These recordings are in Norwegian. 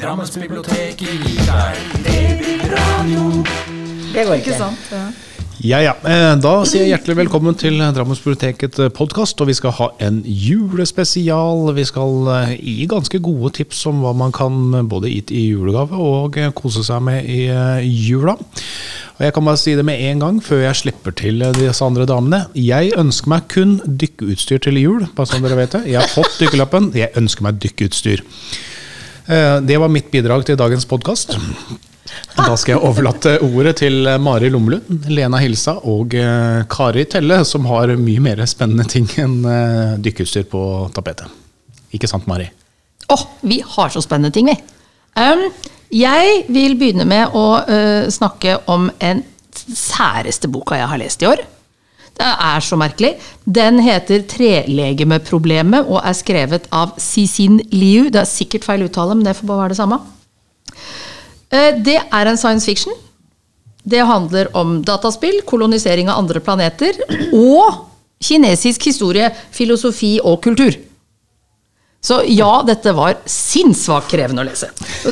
Drammensbiblioteket gir deg DB-radio. Det går Ikke ikke. sant? Ja. Ja, ja. Eh, Da sier jeg hjertelig velkommen til Drammensbiblioteket podkast. Og vi skal ha en julespesial. Vi skal eh, gi ganske gode tips om hva man kan både gi i julegave og eh, kose seg med i eh, jula. Og jeg kan bare si det med en gang, før jeg slipper til eh, disse andre damene. Jeg ønsker meg kun dykkeutstyr til jul, bare sånn dere vet det. Jeg har fått dykkerlappen. Jeg ønsker meg dykkeutstyr. Eh, Det var mitt bidrag til dagens podkast. Da skal jeg overlate ordet til Mari Lommelund, Lena Hilsa og eh, Kari Telle, som har mye mer spennende ting enn eh, dykkeutstyr på tapetet. Ikke sant, Mari? Åh, vi har så spennende ting, vi. Um, jeg vil begynne med å uh, snakke om en særeste boka jeg har lest i år. Det er så merkelig. Den heter 'Trelegemeproblemet' og er skrevet av Cicin Liu. Det er sikkert feil uttale, men det får bare være det samme. Eh, Det er en science fiction. Det handler om dataspill, kolonisering av andre planeter og kinesisk historie, filosofi og kultur. Så ja, dette var sinnssvakt krevende å lese.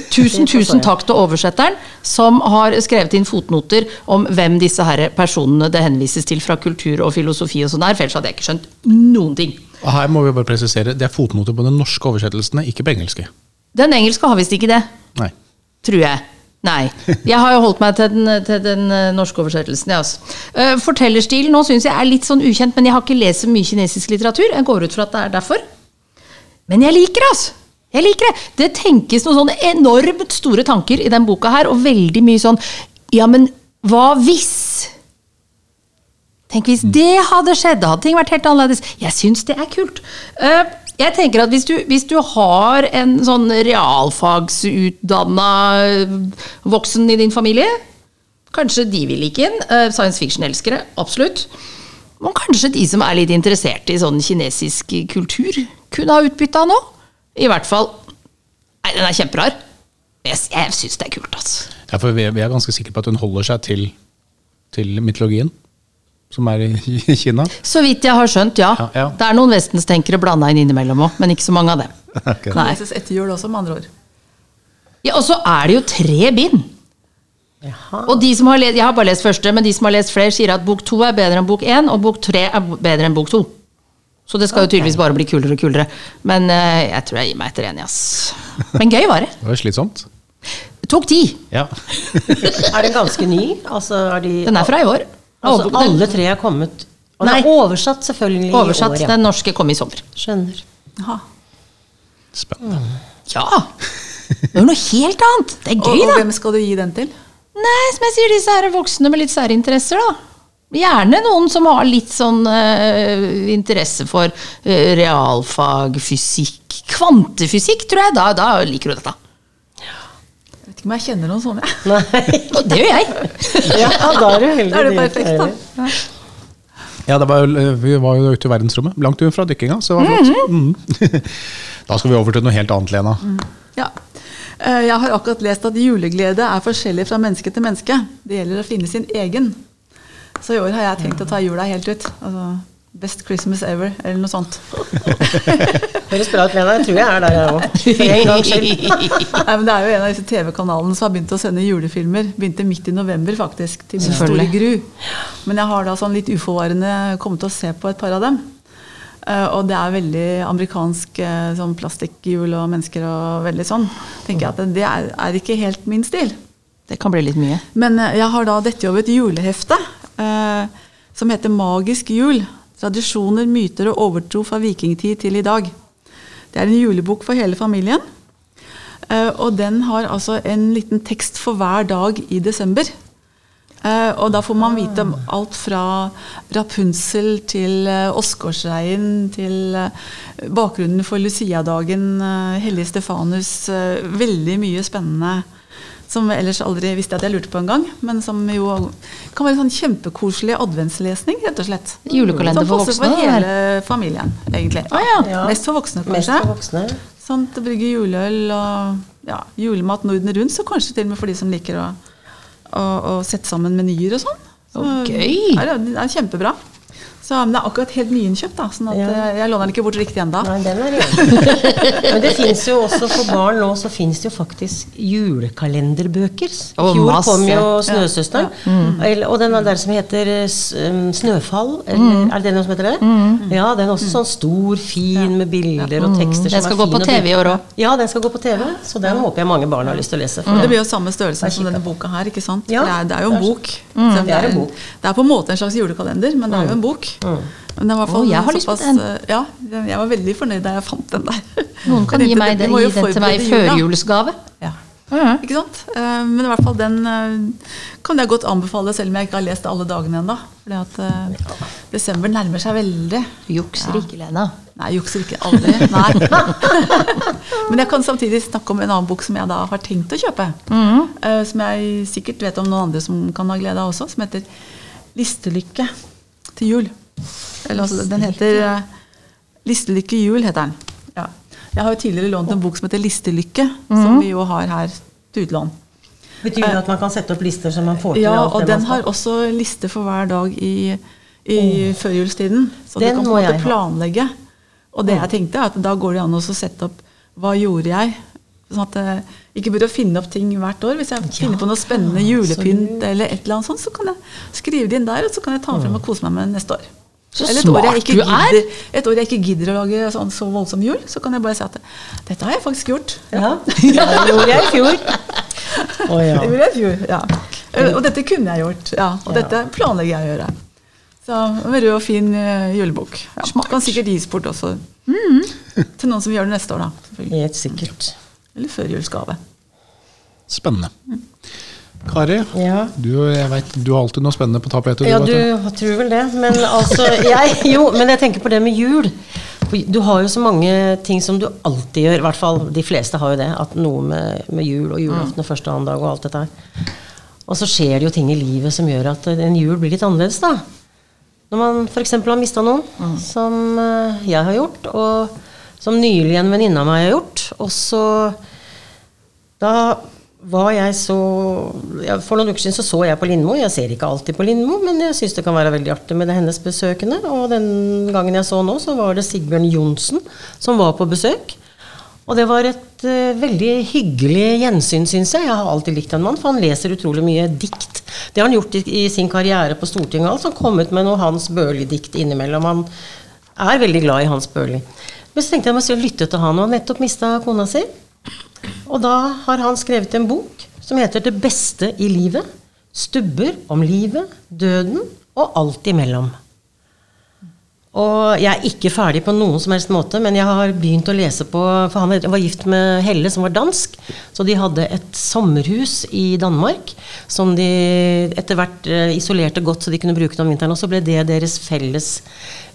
Tusen, tusen takk til oversetteren, som har skrevet inn fotnoter om hvem disse her personene det henvises til fra kultur og filosofi og sånn der, for ellers hadde jeg ikke skjønt noen ting. Og her må vi bare presisere, det er fotnoter på de norske oversettelsene, ikke på engelske. Den engelske har visst ikke det, Nei. tror jeg. Nei. Jeg har jo holdt meg til den, til den eh, norske oversettelsen. Ja, altså. Eh, Fortellerstilen nå syns jeg er litt sånn ukjent, men jeg har ikke lest så mye kinesisk litteratur. Jeg går ut fra at det er derfor. Men jeg liker det, altså! Jeg liker det. Det tenkes noen sånne enormt store tanker i den boka her, og veldig mye sånn Ja, men hva hvis? Tenk hvis det hadde skjedd, da hadde ting vært helt annerledes. Jeg syns det er kult. Eh, Jeg tenker at hvis du, hvis du har en sånn realfagsutdanna voksen i din familie, kanskje de vil like den. Eh, Science fiction-elskere, absolutt. Men kanskje de som er litt interessert i sånn kinesisk kultur, kunne ha utbytte av noe. I hvert fall Nei, den er kjemperar. Jeg, jeg syns det er kult, altså. Ja, for vi vi er ganske sikre på at hun holder seg til, til mytologien, som er i Kina. Så vidt jeg har skjønt, ja. Ja, ja. Det er noen vestenstenkere blanda inn innimellom òg, men ikke så mange av dem. okay. Nei. Leses etter jul også, med andre ord. Ja, og så er det jo tre bind! Jaha. Og de som har lest, Jeg har bare lest første, men de som har lest flere, sier at bok to er bedre enn bok én, og bok tre er bedre enn bok to. Så det skal jo tydeligvis bare bli kulere og kulere. Men uh, jeg tror jeg gir meg etter enig, ass. Men gøy var det. Det var slitsomt. Det tok tid. Ja. Er den ganske ny? Altså, er de, Den er fra i år. Altså, alle tre er kommet Og den er oversatt selvfølgelig Oversatt. i år, ja. Den norske kom i sommer. Skjønner. Aha. Spennende. Ja! Det er jo noe helt annet. Det er gøy, og da. hvem skal du gi den til? Nei, som jeg sier, disse her voksne med litt særinteresser, da. Gjerne noen som har litt sånn uh, interesse for uh, realfag, fysikk, kvantefysikk, tror jeg. Da, da liker du dette. Jeg vet ikke om jeg kjenner noen sånne. Nei. Og det gjør jeg. Ja, da er du heldig. Da er det perfekt, da. Ja, det var, vi var jo ute i verdensrommet, langt unna dykkinga, så det var flott. Mm. Da skal vi over til noe helt annet, Lena. Ja. Eh, Jeg har akkurat lest at juleglede er forskjellig fra menneske til menneske. Det gjelder å finne sin egen. Så i år har jeg tenkt å ta jula helt ut. Altså, Best Christmas ever, eller noe sånt. Høres bra ut, Lena. Jeg tror jeg er der, jeg òg. For en gangs skyld. Nei, men Det er jo en av disse TV-kanalene som har begynt å sende julefilmer. Begynte midt i november, faktisk. Til min store gru. Men jeg har da sånn litt uforvarende kommet til å se på et par av dem. Eh, og det er veldig amerikansk eh, sånn plastikkhjul og mennesker og veldig sånn. tenker jeg at Det er, er ikke helt min stil. Det kan bli litt mye. Men eh, jeg har da dette over et julehefte eh, som heter Magisk jul. Tradisjoner, myter og overtro fra vikingtid til i dag. Det er en julebok for hele familien. Eh, og den har altså en liten tekst for hver dag i desember. Eh, og da får man vite om alt fra Rapunsel til uh, Åsgårdsreien til eh, bakgrunnen for Lucia-dagen, uh, Hellige Stefanus. eh, veldig mye spennende som jeg ellers aldri visste at jeg lurte på engang. Men som jo kan være sånn kjempekoselig adventslesning, rett og slett. Julekalender Som for passer voksne, For det hele familien, egentlig. Ah, ja. Ja. Mest for voksne, kanskje. for voksne. Sånn brygge juleøl og ja, julemat Norden rundt, så kanskje til og med for de som liker å, å, og sette sammen menyer og sånn. Så okay. er det er kjempebra. Så, men det er akkurat helt nyinnkjøpt, da, sånn at Ja. eh, jeg låner den ikke bort riktig ennå. Den. Men det fins jo også for barn nå, så fins det jo faktisk julekalenderbøker. I Å, fjor kom jo Snøsøsteren. Eller- Og den er der som heter eh, Snøfall. Eller, Er det den som heter det? Ja, den er også sånn stor, fin med bilder og tekster. Den som skal er gå på TV i år òg. Ja, den skal gå på TV. Så den håper jeg mange barn har lyst til å lese. For det blir jo samme størrelse som denne boka her, ikke sant? Ja, det, er, det er jo en det er- bok. Selv det er en bok. Det er på en måte en slags julekalender, men det er jo en bok. Men var i Å, jeg har lyst på den. Ja, jeg var veldig fornøyd da jeg fant den der. Noen kan gi meg den, gi den til meg i førjulsgave. Ja. Mm. Ikke sant? Eh, Men i hvert fall den eh, kan jeg godt anbefale, selv om jeg ikke har lest alle dagene ennå. Fordi at eh, desember nærmer seg veldig. Jukser ikke, Lena. Nei, jukser ikke. Aldri. Men jeg kan samtidig snakke om en annen bok som jeg da har tenkt å kjøpe. Eh, Som jeg sikkert vet om noen andre som kan ha glede av også, som heter 'Listelykke til jul'. Eller altså, den heter eh, 'Listelykke jul', heter den. Ja. Jeg har jo tidligere lånt en bok som heter 'Listelykke', som vi jo har her til utlån. Betyr det at man kan sette opp lister som man får til? Ja, og den har også liste for hver dag i, i førjulstiden. Så Den du kan på en måte planlegge. Og det jeg tenkte, er at da går det an å sette opp hva gjorde jeg? Sånn at jeg ikke burde finne opp ting hvert år. Hvis jeg finner på noe spennende julepynt, eller et eller annet sånt, så kan jeg skrive det inn der, og så kan jeg ta den frem og kose meg med neste år. Så Eller et år, jeg smart ikke du er! gidder, et år jeg ikke gidder å lage sånn så voldsom jul, så kan jeg bare si at dette har jeg faktisk gjort. Ja, det gjorde jeg i fjor. Oh, ja. Det gjorde jeg i fjor, ja. Og dette kunne jeg gjort, ja. Og dette planlegger jeg å gjøre. Så en rød og fin eh, julebok. Ja. Kan sikkert gis bort også. Til noen som gjør det neste år, da. Helt sikkert. Eller førjulsgave. Spennende. Kari, Ja. du, jeg vet, du har alltid noe spennende på tapetet. Ja, du, du tror vel det. Men altså jeg, Jo, men jeg tenker på det med jul. Du har jo så mange ting som du alltid gjør. I hvert fall de fleste har jo det. At noe med, med jul og julaften og første og annen dag og alt dette her. Og så skjer det jo ting i livet som gjør at en jul blir litt annerledes, da. Når man f.eks. har mista noen, som eh, jeg har gjort, og som nylig en venninne av meg har gjort. Og så Da var jeg så ja, For noen uker siden så, så jeg på Lindmo. Jeg ser ikke alltid på Lindmo, men jeg syns det kan være veldig artig med det hennes besøkende. Og den gangen jeg så nå, så var det Sigbjørn Johnsen som var på besøk. Og det var et uh, veldig hyggelig gjensyn, syns jeg. Jeg har alltid likt en mann, for han leser utrolig mye dikt. Det har han gjort i, i sin karriere på Stortinget. Altså, kommet med noe Hans Børli-dikt innimellom. Han er veldig glad i Hans Børli. Men så tenkte jeg jeg skulle lytte til han, og han nettopp mista kona si. Og da har han skrevet en bok som heter 'Det beste i livet'. Stubber om livet, døden og alt imellom. Og jeg er ikke ferdig på noen som helst måte, men jeg har begynt å lese på For han var gift med Helle, som var dansk. Så de hadde et sommerhus i Danmark som de etter hvert eh, isolerte godt, så de kunne bruke det om vinteren. Og så ble det deres felles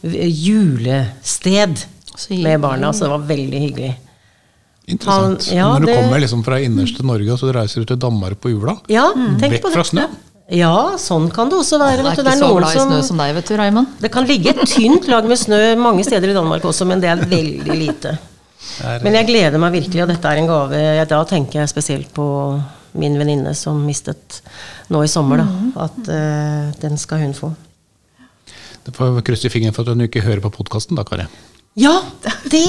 eh, julested med barna. Så det var veldig hyggelig. Interessant. Han- ja, Når du det- kommer liksom fra innerste Norge og så reiser du til Danmark på jula. Ja, tenk Vekk på fra det. snø. Ja, sånn kan det også være. Det er ikke Det er så glad i snø som deg, vet du, Raymond. Det kan ligge et tynt lag med snø mange steder i Danmark også, men det er veldig lite. Men jeg gleder meg virkelig, og dette er en gave. Da tenker jeg spesielt på min venninne som mistet nå i sommer, da. At uh, den skal hun få. Du får krysse fingeren for at hun ikke hører på podkasten, da, Kari. Ja, det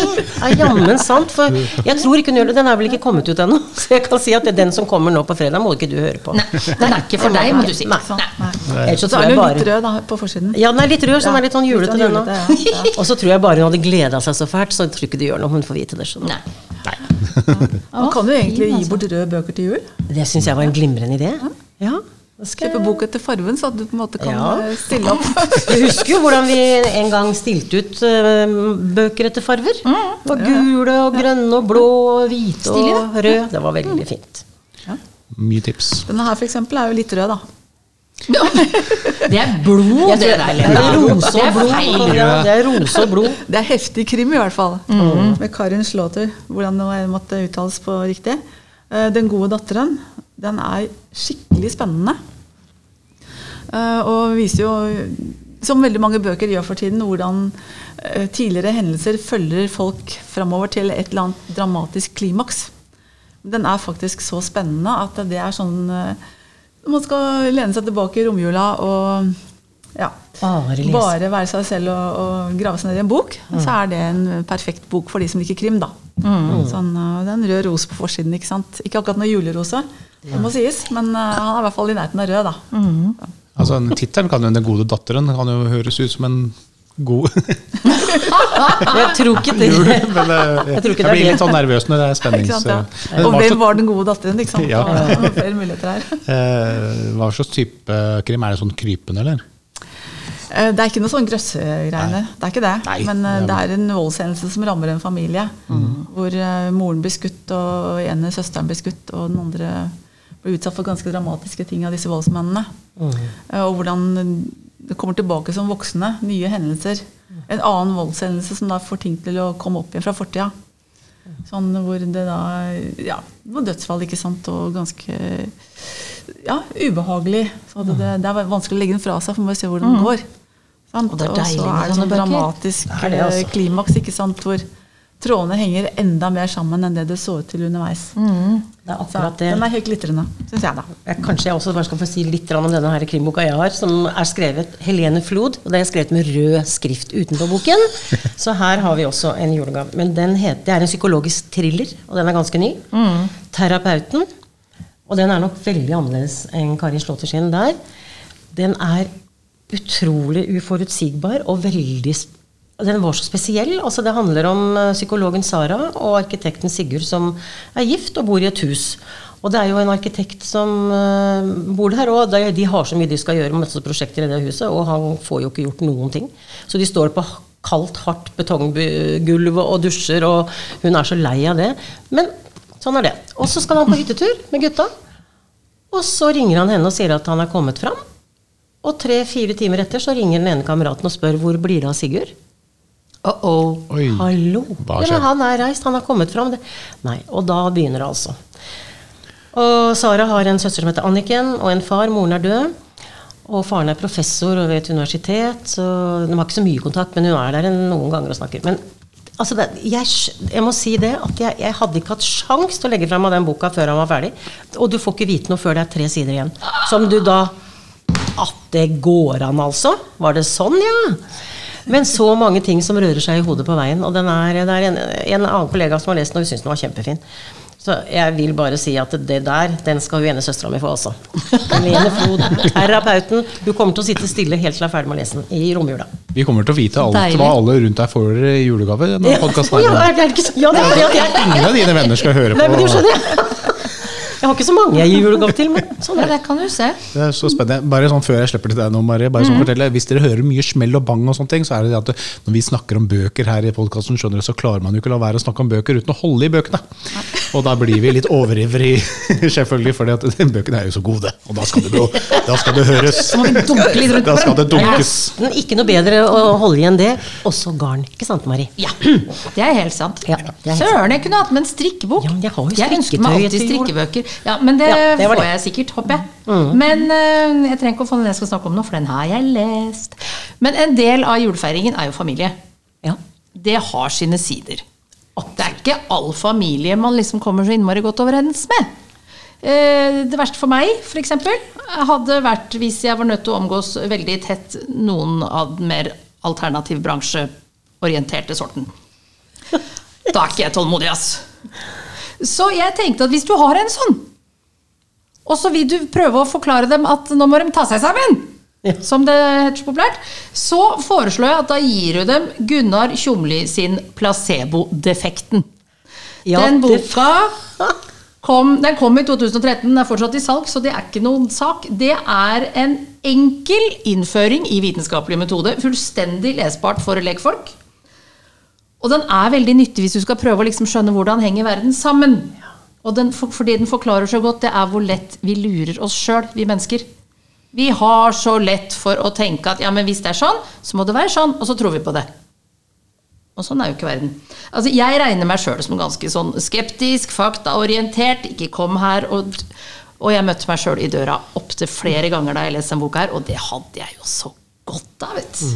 er jammen sant. For jeg tror ikke hun gjør det. Den er vel ikke kommet ut ennå. Så jeg kan si at det er den som kommer nå på fredag, må ikke du høre på. Nei, den er ikke for deg, må du si. Nei. Sånn, nei. Ellers så tror jeg bare litt rød da, på forsiden. Ja, den er litt rød, så den er litt sånn julete, den òg. ja, ja. Og så tror jeg bare hun hadde gleda seg så fælt, så jeg tror ikke det gjør noe om hun får vite det. Sånn. du. Nei. Man kan jo egentlig gi altså. bort røde bøker til jul. Det syns jeg var en glimrende idé. Ja, Kjøpe bok etter farven, så at du på en måte kan Ja. eh, stille opp. Du husker jo hvordan vi en gang stilte ut eh, bøker etter farver. Det var gule og grønne og blå og hvite Stilig, og røde. Det var veldig fint. Mye tips. Denne her for eksempel er jo litt rød, da. Det er blod, det er, det er rose og blod. Ja, det er rose og blod. Det er heftig krim, i hvert fall. Med Karin Slåtter, hvordan det måtte uttales på riktig. Eh, Den gode datteren, den er skikkelig spennende. Eh, Og viser jo, som veldig mange bøker gjør for tiden, hvordan eh, tidligere hendelser følger folk framover til et eller annet dramatisk klimaks. Den er faktisk så spennende at det er sånn Man skal lene seg tilbake i romjula og ja, Bare bare være seg selv og, og grave seg ned i en bok, så er det en perfekt bok for de som liker krim. da. Sånn, uh, det er en rød rose på forsiden. Ikke sant? Ikke akkurat noe julerose, det må sies, men uh, han er i hvert fall i nærheten av rød. da. Altså, Tittelen kan jo 'Den gode datteren' kan jo høres ut som en god Jeg tror ikke det. jul. Men eh, Jeg tror ikke jeg er blir det. litt sånn nervøs når det er sant, ja. Men Og hvem var den gode datteren? ikke sant? Ja. Og flere muligheter her. eh, Hva slags type krim? Er det sånn krypende, eller? Eh, Det er ikke noe sånn grøssegreiene. Det er ikke det. Nei, Men eh, det er- er en voldshendelse som rammer en familie. Hvor eh, moren blir skutt, og ene søsteren blir skutt, og den andre blir utsatt for ganske dramatiske ting av disse voldsmennene. Eh, Og hvordan det kommer tilbake som voksne. Nye hendelser. En annen voldshendelse som da får ting til å komme opp igjen fra fortida. Sånn hvor det da Ja, noe dødsfall, ikke sant, og ganske ja, ubehagelig. Så det, det er vanskelig å legge den fra seg, for man må se hvordan det går. Sant? Og det er Og så deilig med er det sånne sånn bøker. dramatisk Det er det, altså. klimaks, ikke sant, hvor trådene henger enda mer sammen enn det det så ut til underveis. Det er Så det. den er helt glitrende, syns jeg, da. Jeg, kanskje jeg også bare skal få si litt om denne her krimboka jeg har, som er skrevet Helene Flod. Og det er skrevet med rød skrift utenpå boken. Så her har vi også en julegave. Men den heter, det er en psykologisk thriller, og den er ganske ny. 'Terapeuten'. Og den er nok veldig annerledes enn Kari Slåtter sin der. Den er utrolig uforutsigbar og veldig den var så spesiell. altså Det handler om eh, psykologen Sara og arkitekten Sigurd som er gift og bor i et hus. Og det er jo en arkitekt som eh, bor der, og de har så mye de skal gjøre med masse prosjekter i det huset, og han får jo ikke gjort noen ting. Så de står på kaldt, hardt betonggulv og dusjer, og hun er så lei av det. Men sånn er det. Og så skal han på hyttetur med gutta. Og så ringer han henne og sier at han er kommet fram. Og tre-fire timer etter så ringer den ene kameraten og spør hvor blir det av Sigurd. Uh -oh. Oi. Hallo! Ja, men han er reist, han har kommet fram. Nei, og da begynner det altså. Og Sara har en søster som heter Anniken, og en far. Moren er død. Og faren er professor ved et universitet, så de har ikke så mye kontakt, men hun er der noen ganger og snakker. Men altså, det, jeg, jeg må si det, at jeg, jeg hadde ikke hatt sjans til å legge frem av den boka før han var ferdig. Og du får ikke vite noe før det er tre sider igjen. Som du da At det går an, altså? Var det sånn, ja? Men så mange ting som rører seg i hodet på veien. Og den er, det er en, en annen kollega som har lest den, og hun syns den var kjempefin. Så jeg vil bare si at det der, den skal hun ene søstera mi få, altså. Helene Flod, terapeuten. Hun kommer til å sitte stille helt til hun er ferdig med å lese den i romjula. Vi kommer til å vite alt Deilig. hva alle rundt deg får i julegave. i denne podcasten Å ja, det er ikke så? Ja, det er fordi at jeg Ingen av dine venner skal høre Nei, men du skjønner Jeg har ikke så mange jeg gir julegave til, men sånn er det. kan du se. Det er så spennende. Bare sånn Før jeg slipper til deg nå, Marie, bare sånn fortelle, hvis dere hører mye smell og bang, og sånne ting, så er det det at når vi snakker om bøker her i podkasten, så klarer man jo ikke la være å snakke om bøker uten å holde i bøkene. Og da blir vi litt overivrige, selvfølgelig, for bøkene er jo så gode. Og da skal det, bli- da skal det høres. Da skal det dunkes. Men ikke noe bedre å holde igjen det. Også garn. Ikke sant, Mari? Ja, det er helt sant. Ja, det er helt Søren, jeg kunne hatt med en strikkebok. Ja, men jeg har jo ønsker meg alltid til jul. strikkebøker. Ja, men det, Ja, det får det. jeg sikkert, håper jeg. Men uh, jeg trenger ikke å få den jeg skal snakke om nå, for den har jeg lest. Men en del av julefeiringen er jo familie. Ja. Det har sine sider. Det er ikke all familie man liksom kommer så innmari godt overens med. Eh, Det verste for meg, f.eks., hadde vært hvis jeg var nødt til å omgås veldig tett noen av den mer alternativ bransjeorienterte sorten. Da er ikke jeg tålmodig, ass. Så jeg tenkte at hvis du har en sånn, og så vil du prøve å forklare dem at nå må de ta seg sammen, Ja. som det heter så populært, så foreslår jeg at da gir du dem Gunnar Tjomli sin Placebo-defekten. Ja, den boka kom, den kom i 2013, den er fortsatt i salg, så det er ikke noen sak. Det er en enkel innføring i vitenskapelig metode. Fullstendig lesbart for lekfolk. Og den er veldig nyttig hvis du skal prøve å liksom skjønne hvordan henger verden sammen. Og den, for- fordi den forklarer så godt, det er hvor lett vi lurer oss sjøl, vi mennesker. Vi har så lett for å tenke at ja, men hvis det er sånn, så må det være sånn, og så tror vi på det. Og sånn er jo ikke verden. Altså, jeg regner meg sjøl som ganske sånn skeptisk, faktaorientert. Ikke kom her og Og jeg møtte meg sjøl i døra opptil flere ganger da jeg leste den boka her, og det hadde jeg jo så godt av, vet du.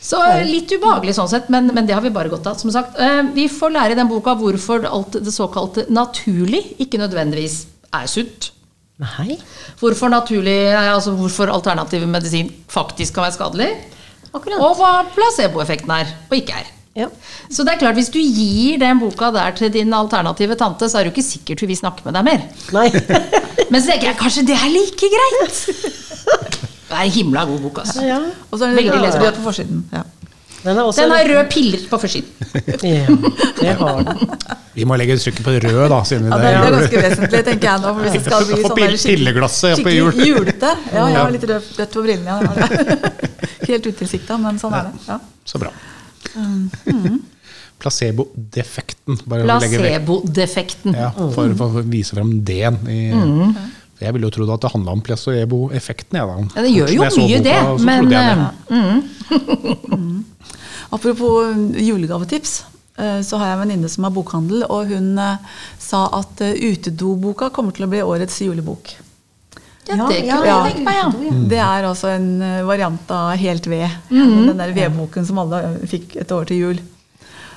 Så litt ubehagelig sånn sett, men, men det har vi bare godt av. Som sagt, eh, vi får lære i den boka hvorfor alt det såkalte naturlig ikke nødvendigvis er sunt. Nei. Hvorfor naturlig, altså hvorfor alternativ medisin faktisk kan være skadelig. Akkurat. Og hva placeboeffekten er og ikke er. Ja. Så det er klart, hvis du gir den boka der til din alternative tante, så er det jo ikke sikkert hun vil snakke med deg mer. Nei. Men så tenker jeg kanskje det er like greit. Det er en himla god bok, altså. ja. Og så er det Veldig lesbar. på forsiden. Ja. Den er også Den har rød piller på forsiden. Ja, det har den. Vi må legge trykket på rød, da. Siden Ja, det, det er ganske vesentlig, tenker jeg nå. For hvis det skal bli sånn pilleglasset på jul. julete. Ja, jeg har litt rødt, rødt på brillene. Helt utilsikta, men sånn er det. Ja. Så bra. Placebo-defekten. Legge vekk. Placebo-defekten. Ja, for, for å vise frem D-en. i- Mm. Jeg ville jo trodd at det handla om placebo-effekten. Ja, det gjør jo mye boka, det, men jeg eh. Apropos eh, julegavetips, eh, så har jeg en venninne som har bokhandel, og hun sa at utedoboka kommer til å bli årets julebok. ja, det Ja, ja. meg, ja. Det er altså en variant av Helt ved. Mm. Den der vedboken som alle fikk et år til jul.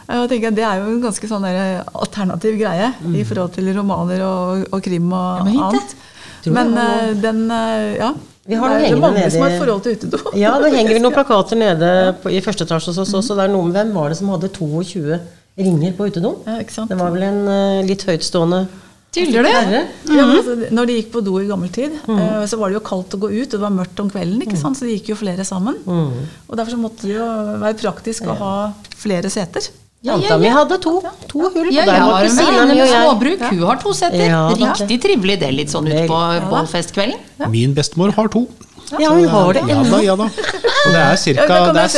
Jeg tenker Det er jo en ganske sånn alternativ greie i forhold til romaner og, og krim og Mm. Det. annet. Tror Men har eh, den eh, Ja. Vi har det er mange nede som har et forhold til utedo. Ja, det henger vi noen plakater nede på, i første etasje hos oss også. Det er noe med hvem var det som hadde 22 ringer på utedo? Ja. Det var vel en uh, litt høytstående Tuller du? herre. Ja, altså, når de gikk på do i gammel tid, Mm. uh, så var det jo kaldt å gå ut, og det var mørkt om kvelden, ikke sant? så de gikk jo flere sammen. Mm. Og derfor så måtte det jo være praktisk å ha flere seter. Ja, ja, Tanta mi ja. hadde to. To hull. Ja, jeg har med og småbruk. Hun har to setter. Ja. Riktig trivelig det, litt sånn ut på bålfestkvelden. Min bestemor har to. Ja, hun har det Ja ennå. ja da. Ja, da det er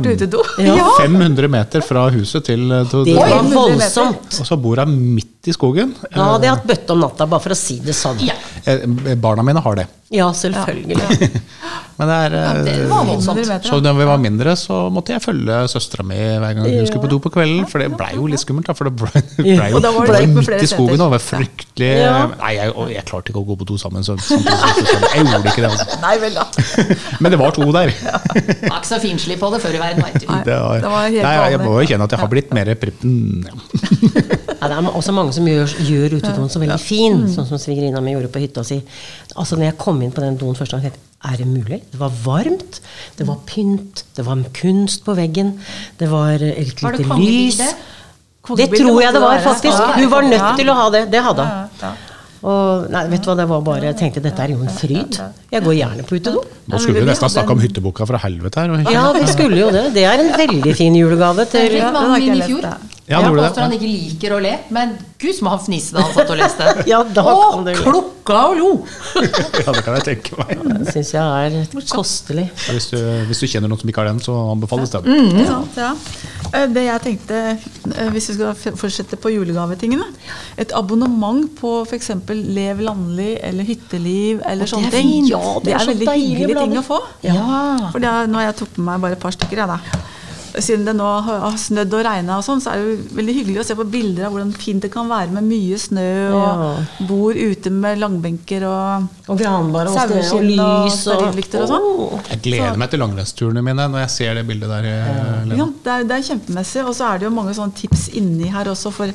til utedo. Ja. 500 meter fra huset til, til, Det var voldsomt. Og så bor hun midt i skogen. Da hadde jeg hatt bøtte om natta, bare for å si det sånn. Ja, Eh, Barna mine har det. Ja, selvfølgelig. Men det er ja, det var voldsomt. 500 meter, Så da vi var mindre, så måtte jeg følge søstera mi hver gang hun skulle på do på kvelden. For det blei jo litt skummelt, da. For det blei ble jo det ble midt i skogen, og det var fryktelig Nei, jeg, jeg klarte ikke å gå på do sammen. Så, samtidig, så, så, jeg gjorde ikke det. Altså. Nei vel, da. Men det var to der. Var ikke så finslig på det før i verden, veit du. Nei, Det det jeg må jo kjenne at jeg har blitt mer prippen. Ja. Ja, det er også mange som gjør, gjør utedoen så veldig fin, sånn som svigerinna mi gjorde på hytta si. Altså, når jeg kom inn på den doen første gang, tenkte jeg er det mulig? Det var varmt, det var pynt, det var kunst på veggen, det var eh, et lite lys. Det tror jeg det var, faktisk. Hun var nødt til å ha det. Det hadde hun. Ja. Og nei, vet du hva, det var bare Jeg tenkte dette er jo en fryd. Jeg går gjerne på utedo. Nå skulle vi nesten snakke om hytteboka fra helvete her. Ja, vi skulle jo det. Det er en veldig fin julegave til Fikk har mannen min i fjor. Ja, jeg påstår han ikke liker å le, men gud som han fniste da han satt og leste. Ja, da og klukka og lo! Ja, det kan jeg tenke meg. Det syns jeg er kostelig. Ja, Hvis du, hvis du kjenner noen som ikke har den, så anbefales den. Sant, ja. Eh, Det jeg tenkte, eh, hvis vi skal fortsette på julegavetingene Et abonnement på f.eks. Lev landlig eller Hytteliv eller sånne ting. Ja, det det er er veldig hyggelige ting å få. Ja. For er, nå har jeg tatt med meg bare et par stykker, jeg, da. Siden det nå har snødd og regna og sånn, så er det jo veldig hyggelig å se på bilder av hvordan fint det kan være med mye snø, og bord ute med langbenker og Og granbare og, ste- og Saueskinn og lys og og sånn. Jeg gleder meg til langrennsturene mine når jeg ser det bildet der. Ja, Ja, det, er, det er kjempemessig. Og så er det jo mange sånne tips inni her også for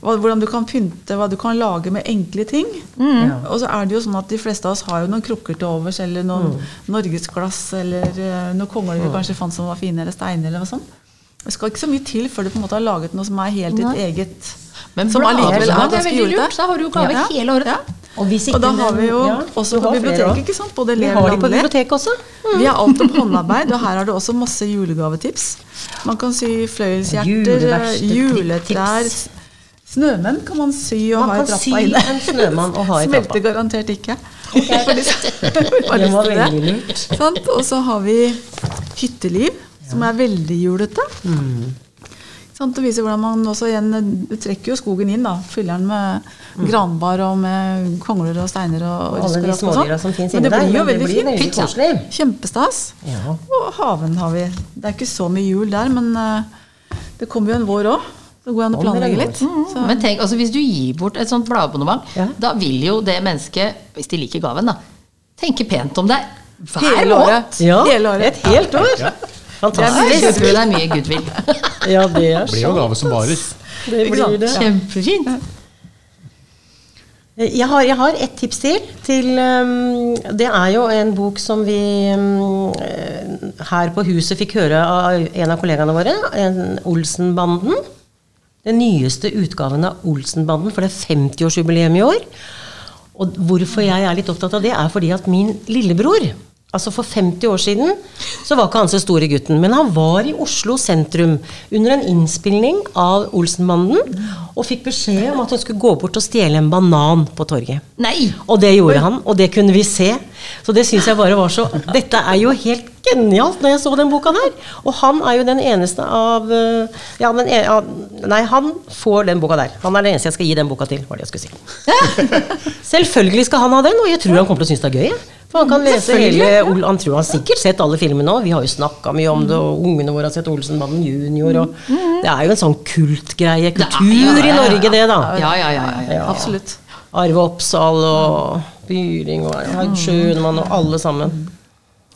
hvordan du kan pynte, hva du kan lage med enkle ting. Og så er det jo sånn at de fleste av oss har jo noen krukker til overs, eller noen norgesglass, eller uh, noen kongler vi kanskje fant som var fine, eller steiner, eller noe sånt. Det skal ikke så mye til før du på en måte har laget noe som er helt ditt eget. Men som allikevel er er ganske veldig julete. lurt. Da har du jo gave Ja. hele året. Ja. Og, hvis Og da har vi jo ja, også på biblioteket, ikke sant? Både har de på biblioteket også. Vi har alt om håndarbeid, og her er det også masse julegavetips. Man kan sy fløyelshjerter, juletrær tips. Snømenn kan man sy og Man ha i kan trappa sy inne. en snømann og ha i trappa. Smelter garantert ikke. Det var veldig lurt. Sant? Og så har vi hytteliv, som er veldig julete. Mm. Sant? Det viser hvordan man også igjen Du trekker jo skogen inn, da. Fyller den med granbar og med kongler og steiner og, Og alle de sånn. smådyra som fins Men inni det der. blir jo veldig blir fint. veldig. Kjempestas. Ja. Og haven har vi. Det er ikke så mye jul der, men uh, det kommer jo en vår òg. Det går an å planlegge litt. Så, Men tenk, altså hvis du gir bort et sånt bladabonnement, Ja. da vil jo det mennesket, hvis de liker gaven, da, tenke pent om deg hver måned. Ja, Hele året. et helt år. Ja. Fantastisk. kjøper du deg mye goodwill. Ja, det er Det blir jo sant. gave som varer. Det blir det. Kjempefint. Jeg har, jeg har et tips til. til um, det er jo en bok som vi um, eh, her på huset fikk høre av en av kollegaene våre. Olsenbanden. Den nyeste utgaven av Olsenbanden, for det er 50-årsjubileum i år. Og hvorfor jeg er litt opptatt av det, er fordi at min lillebror Altså For 50 år siden så var ikke han så store gutten, men han var i Oslo sentrum under en innspilling av Olsenbanden og fikk beskjed om at han skulle gå bort og stjele en banan på torget. Nei! Og det gjorde han, og det kunne vi se. Så det syns jeg bare var så Dette er jo helt genialt når jeg så den boka der! Og han er jo den eneste av øh, Ja, den ene, av, Nei, han får den boka der. Han er den eneste jeg skal gi den boka til, var det jeg skulle si. Selvfølgelig skal han ha den, og jeg tror han kommer til å synes det er gøy. For han kan lese hele Ol- Han tror han sikkert sett alle filmene òg. Vi har jo snakka mye om det, og ungene våre har sett Olsenbanden junior. Og det er jo en sånn kultgreie. Kultur i Norge, det, da. Ja, ja, ja. ja, ja. Absolutt. Arve Oppsal og Byring og Haug Schønemann og alle sammen.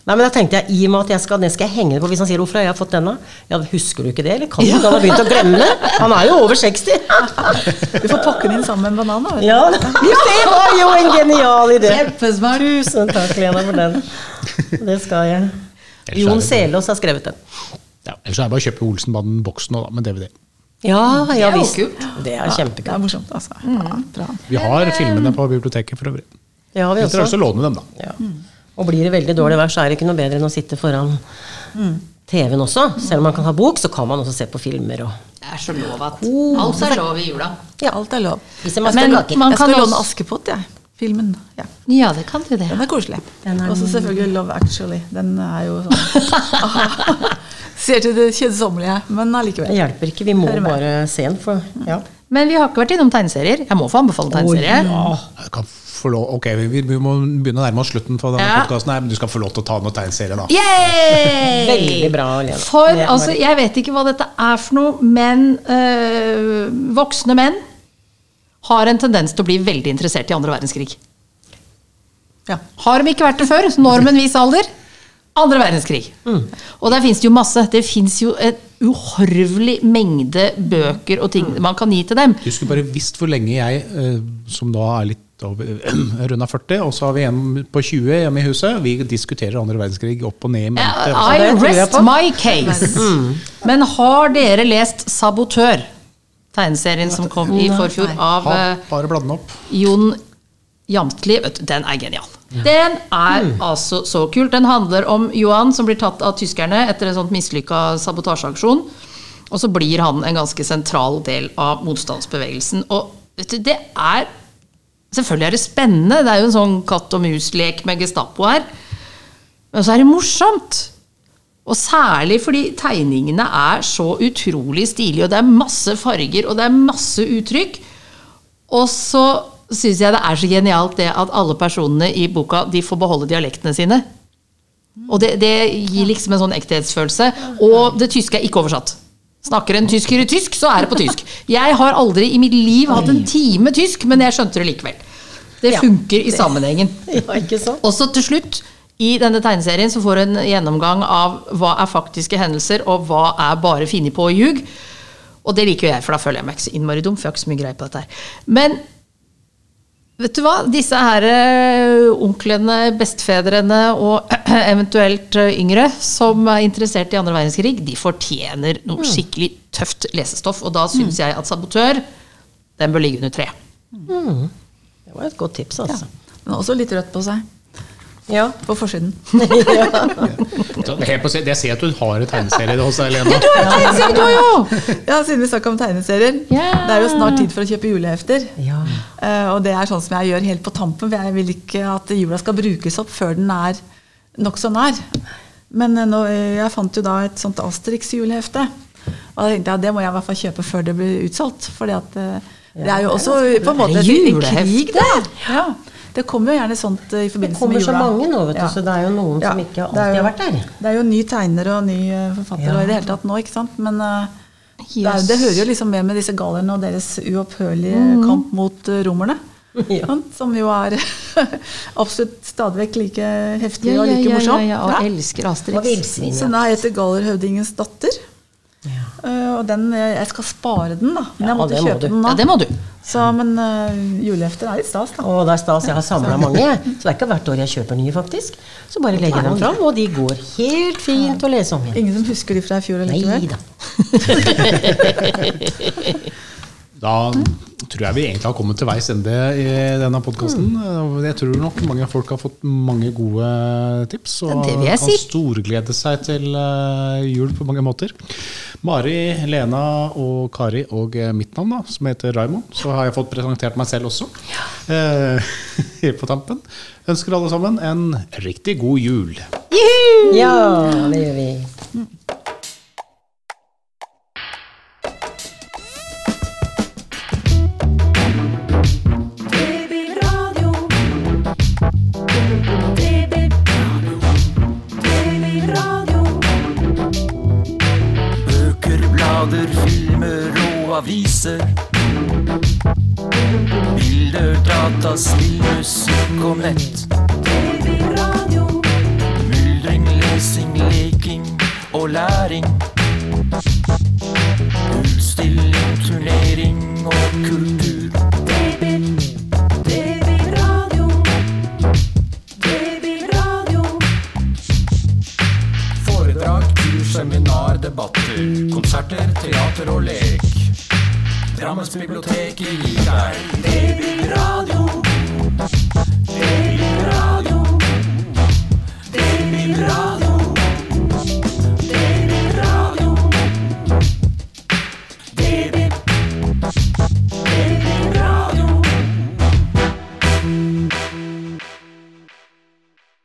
Nei, men da tenkte jeg, i og med at jeg skal, Den skal jeg henge på hvis han sier 'Hvorfor har jeg fått denne?' Ja, Husker du ikke det, eller kan du ikke? Han har begynt å glemme det. Han er jo over 60. Du får pakke den inn sammen med en banan. da. Ja, det var jo en genial idé. Kjempesmart. Tusen takk, Lena, for den. Det skal jeg. Er Jon Selås har skrevet den. Ja, ellers er det bare å kjøpe Olsenbanden-boksen nå, da, med DVD. Ja, ja jo visst. kult. Det er Det kjempekult. er morsomt, altså. Ja, bra. Vi har filmene på biblioteket for øvrig. Ja, har vi har dere Vi lyst også. låne dem, da. Ja. Og blir det veldig dårlig vær, så er det ikke noe bedre enn å sitte foran TV-en også. Selv om man kan ha bok, så kan man også se på filmer. Og Det er så lov at Alt er lov i jula. Ja, alt er lov. Hvis man skal Men lage man Jeg kan skal låne også Askepott, jeg. Filmen. Ja. Ja, det kan du det. Den er koselig. Og så selvfølgelig Love Actually. Den er jo sånn Ser til det kjedsommelige, men Det hjelper ikke, vi må bare se den. For, ja. Men vi har ikke vært innom tegneserier. Jeg må få anbefale tegneserie. Jeg kan få lov, ok, vi, vi må begynne å nærme oss slutten på denne Ja. podkasten, men du skal få lov til å ta noen tegneserier, da. Yay! Veldig bra, Lena. For er altså, jeg vet ikke hva dette er for noe, men øh, voksne menn har en tendens til å bli veldig interessert i andre verdenskrig. Ja. Har de ikke vært det før? Normen vis alder? Andre verdenskrig. Og der fins det jo masse. Det fins jo en uhorvelig mengde bøker og ting man kan gi til dem. Du skulle bare visst hvor lenge jeg, eh, som da er litt over runda 40, og så har vi en på 20 hjemme i huset, vi diskuterer andre verdenskrig opp og ned i mente. I rest my case. Men har dere lest Sabotør? Tegneserien som kom i forfjor av Ha, eh, bare bladde den opp. Jon Jamtli. Den er genial. Den er altså så kult. Den handler om Johan som blir tatt av tyskerne etter en sånn mislykka sabotasjeaksjon. Og så blir han en ganske sentral del av motstandsbevegelsen. Og vet du, det er Selvfølgelig er det spennende. Det er jo en sånn katt og mus-lek med Gestapo her. Men så er det morsomt. Og særlig fordi tegningene er så utrolig stilige, og det er masse farger, og det er masse uttrykk. Og så syns jeg det er så genialt det at alle personene i boka de får beholde dialektene sine. Og det, det gir liksom en sånn ekthetsfølelse. Og det tyske er ikke oversatt. Snakker en tysker i tysk, så er det på tysk. Jeg har aldri i mitt liv hatt en time tysk, men jeg skjønte det likevel. Det Ja. funker i sammenhengen. Ja, ikke sant? Og så til slutt, i denne tegneserien, så får du en gjennomgang av hva er faktiske hendelser, og hva er bare funnet på og ljug. Og det liker jo jeg, for da føler jeg meg ikke så innmari dum, for jeg har ikke så mye greie på dette her. Men vet du hva? Disse her eh, onklene, bestefedrene og eventuelt eh, yngre som er interessert i andre verdenskrig, de fortjener noe skikkelig tøft lesestoff. Og da syns jeg at Sabotør, den bør ligge under tre. Det var et godt tips, altså. Men også litt rødt på seg. Ja. På forsiden. ja. Jeg ser at du har en tegneserie hos deg, Lena. Tegneserie, du har jo! Ja, siden vi snakka om tegneserier. Yeah. Det er jo snart tid for å kjøpe julehefter. Ja. Eh, og det er sånn som jeg gjør helt på tampen, for jeg vil ikke at jula skal brukes opp før den er nokså nær. Men eh, nå, eh, jeg fant jo da et sånt Asterix-julehefte. Og da tenkte jeg at det må jeg i hvert fall kjøpe før det blir utsolgt. fordi at eh, det er jo også på en måte en krig, det. Ja. Det kommer jo gjerne sånt eh, i Det forbindelse kommer med så jula. mange nå, vet du, Ja. så det er jo noen Ja, som ikke alltid jo- har vært der. Det er jo ny tegner og ny eh, forfatter Ja. og i det hele tatt nå, ikke sant. Men eh, det, er, det hører jo liksom med med disse galerne og deres uopphørlige kamp mot romerne. Ja. Som jo er absolutt stadig vekk like heftig Ja, og like like ja, morsom. ja, ja, og elsker Asterix. Og Asterix. villsvin. Så den heter Gallerhøvdingens datter. Eh, og den, jeg skal spare den, da. Men Ja, jeg måtte må kjøpe du. den da. Ja, det må du. Så, men uh, julehefter er litt stas, da. Å, det er stas. Jeg har samla mange, så det er ikke hvert år jeg kjøper nye, faktisk. Så bare legger jeg dem fram, og de går helt fint å lese om igjen. Ingen som husker de fra i fjor Nei da. Da tror jeg vi egentlig har kommet til veis ende i denne podkasten. Jeg tror nok mange folk har fått mange gode tips og det vil jeg kan si. storglede seg til eh, jul på mange måter. Mari, Lena og Kari og eh, mitt navn, da, som heter Raymond, så har jeg fått presentert meg selv også. ja. på tampen. Ønsker alle sammen en riktig god jul. Juhu! Ja, det gjør vi. Data, spill, musikk og nett. Babyradio. Myldring, lesing, leking og læring. Utstilling, turnering og kultur. TV-radio. TV-radio. Foredrag, kurs, seminar, debatter. Konserter, teater og lek. Drammens bibliotek babyradio.